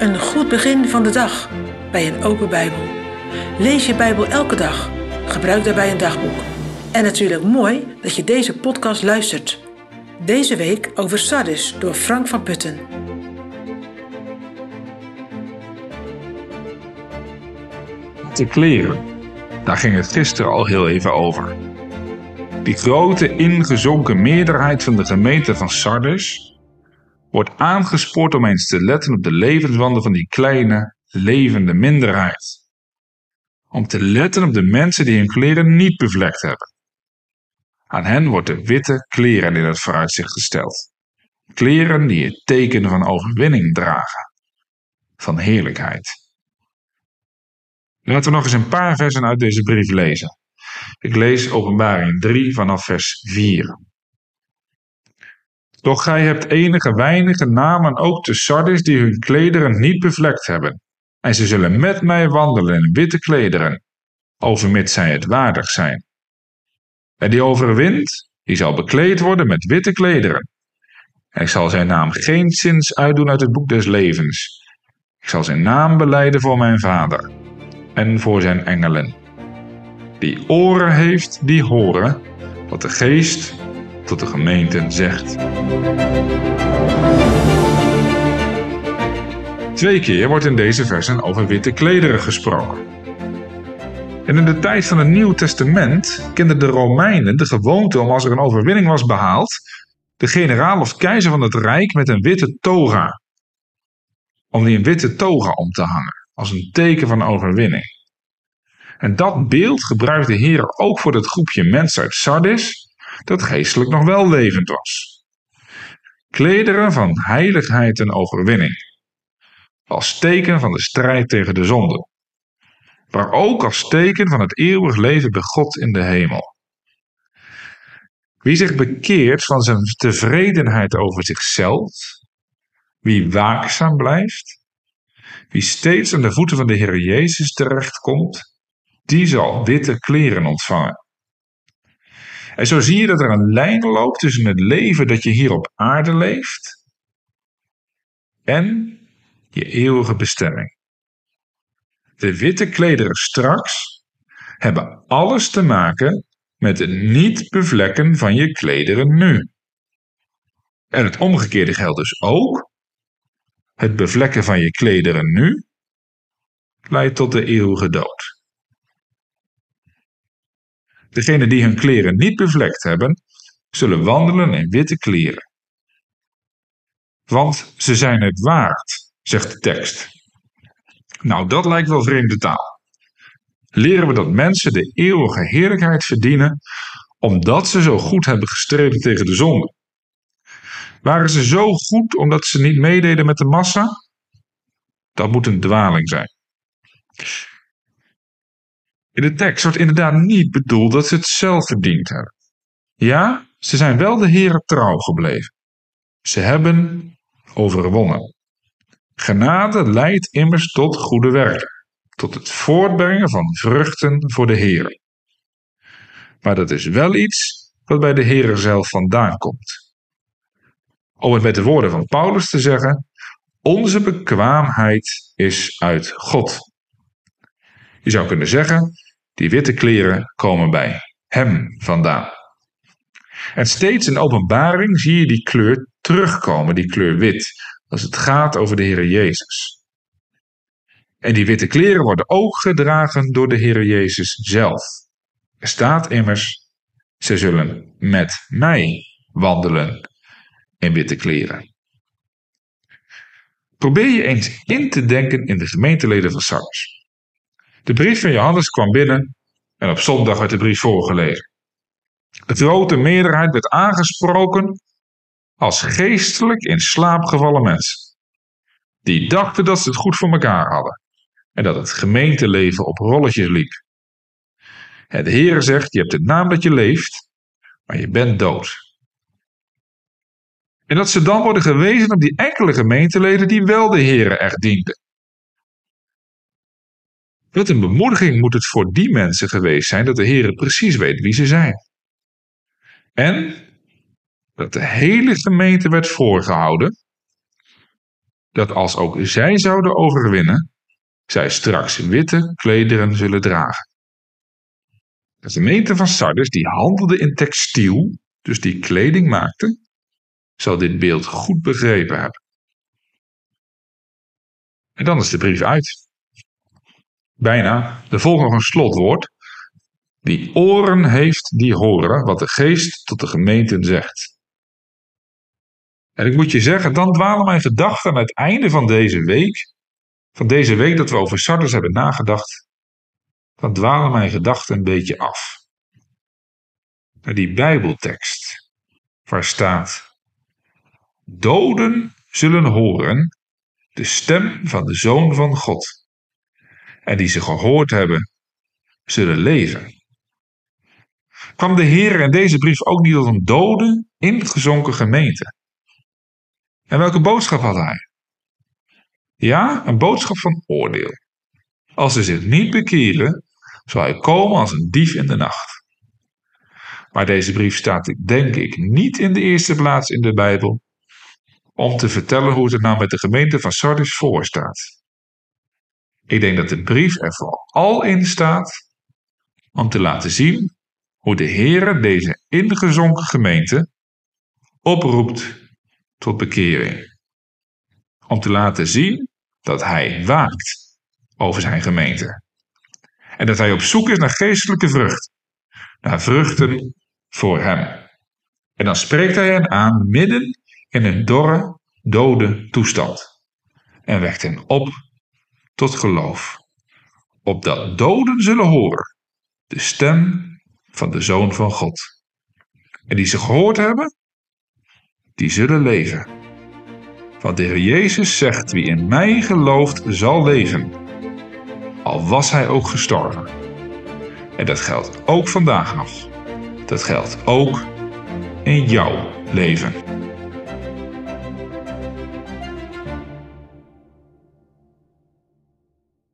Een goed begin van de dag bij een open Bijbel. Lees je Bijbel elke dag. Gebruik daarbij een dagboek. En natuurlijk mooi dat je deze podcast luistert. Deze week over Sardis door Frank van Putten. De kleren. Daar ging het gisteren al heel even over. Die grote ingezonken meerderheid van de gemeente van Sardes wordt aangespoord om eens te letten op de levenswanden van die kleine, levende minderheid. Om te letten op de mensen die hun kleren niet bevlekt hebben. Aan hen wordt de witte kleren in het vooruitzicht gesteld. Kleren die het teken van overwinning dragen. Van heerlijkheid. Laten we nog eens een paar versen uit deze brief lezen. Ik lees Openbaring 3 vanaf vers 4. Doch gij hebt enige weinige namen ook te Sardis die hun klederen niet bevlekt hebben. En ze zullen met mij wandelen in witte klederen, overmits zij het waardig zijn. En die overwint, die zal bekleed worden met witte klederen. En ik zal zijn naam geen zins uitdoen uit het boek des levens. Ik zal zijn naam beleiden voor mijn vader en voor zijn engelen. Die oren heeft, die horen wat de geest tot de gemeente zegt. Twee keer wordt in deze versen over witte klederen gesproken. En in de tijd van het Nieuw Testament kenden de Romeinen de gewoonte om als er een overwinning was behaald, de generaal of keizer van het rijk met een witte toga, om die een witte toga om te hangen, als een teken van overwinning. En dat beeld gebruikte de Heer ook voor het groepje mensen uit Sardis, dat geestelijk nog wel levend was. Klederen van heiligheid en overwinning, als teken van de strijd tegen de zonde, maar ook als teken van het eeuwig leven bij God in de hemel. Wie zich bekeert van zijn tevredenheid over zichzelf, wie waakzaam blijft, wie steeds aan de voeten van de Heer Jezus terechtkomt, die zal witte kleren ontvangen. En zo zie je dat er een lijn loopt tussen het leven dat je hier op aarde leeft en je eeuwige bestemming. De witte klederen straks hebben alles te maken met het niet bevlekken van je klederen nu. En het omgekeerde geldt dus ook. Het bevlekken van je klederen nu leidt tot de eeuwige dood. Degenen die hun kleren niet bevlekt hebben, zullen wandelen in witte kleren. Want ze zijn het waard, zegt de tekst. Nou, dat lijkt wel vreemde taal. Leren we dat mensen de eeuwige heerlijkheid verdienen omdat ze zo goed hebben gestreden tegen de zonde? Waren ze zo goed omdat ze niet meededen met de massa? Dat moet een dwaling zijn. De tekst wordt inderdaad niet bedoeld dat ze het zelf verdiend hebben. Ja, ze zijn wel de Heere trouw gebleven. Ze hebben overwonnen. Genade leidt immers tot goede werken, tot het voortbrengen van vruchten voor de Heer. Maar dat is wel iets wat bij de Heer zelf vandaan komt. Om het met de woorden van Paulus te zeggen: Onze bekwaamheid is uit God. Je zou kunnen zeggen, die witte kleren komen bij hem vandaan. En steeds in openbaring zie je die kleur terugkomen, die kleur wit, als het gaat over de Heer Jezus. En die witte kleren worden ook gedragen door de Heer Jezus zelf. Er staat immers, ze zullen met mij wandelen in witte kleren. Probeer je eens in te denken in de gemeenteleden van Sardes. De brief van Johannes kwam binnen en op zondag werd de brief voorgelezen. De grote meerderheid werd aangesproken als geestelijk in slaap gevallen mensen. Die dachten dat ze het goed voor elkaar hadden en dat het gemeenteleven op rolletjes liep. En de Heer zegt: Je hebt de naam dat je leeft, maar je bent dood. En dat ze dan worden gewezen op die enkele gemeenteleden die wel de Heer echt dienden. Wat een bemoediging moet het voor die mensen geweest zijn dat de Heer precies weet wie ze zijn. En dat de hele gemeente werd voorgehouden dat als ook zij zouden overwinnen, zij straks witte klederen zullen dragen. De gemeente van Sardes, die handelde in textiel, dus die kleding maakte, zal dit beeld goed begrepen hebben. En dan is de brief uit. Bijna de volgende slotwoord. Die oren heeft, die horen wat de geest tot de gemeenten zegt. En ik moet je zeggen, dan dwalen mijn gedachten aan het einde van deze week, van deze week dat we over Sardes hebben nagedacht, dan dwalen mijn gedachten een beetje af. Naar die Bijbeltekst, waar staat: Doden zullen horen de stem van de Zoon van God, en die ze gehoord hebben, zullen leven. Kwam de Heer in deze brief ook niet tot een dode, ingezonken gemeente? En welke boodschap had hij? Ja, een boodschap van oordeel. Als ze zich niet bekeren, zal hij komen als een dief in de nacht. Maar deze brief staat, denk ik, niet in de eerste plaats in de Bijbel om te vertellen hoe het er nou met de gemeente van Sardis voor staat. Ik denk dat de brief er vooral in staat om te laten zien hoe de Heer deze ingezonken gemeente oproept tot bekering. Om te laten zien dat Hij waakt over zijn gemeente. En dat Hij op zoek is naar geestelijke vrucht. Naar vruchten voor Hem. En dan spreekt Hij hen aan midden in een dorre, dode toestand. En wekt hen op tot geloof. Opdat doden zullen horen de stem van de Zoon van God. En die ze gehoord hebben, die zullen leven. Want de Heer Jezus zegt: Wie in mij gelooft, zal leven. Al was hij ook gestorven. En dat geldt ook vandaag nog. Dat geldt ook in jouw leven.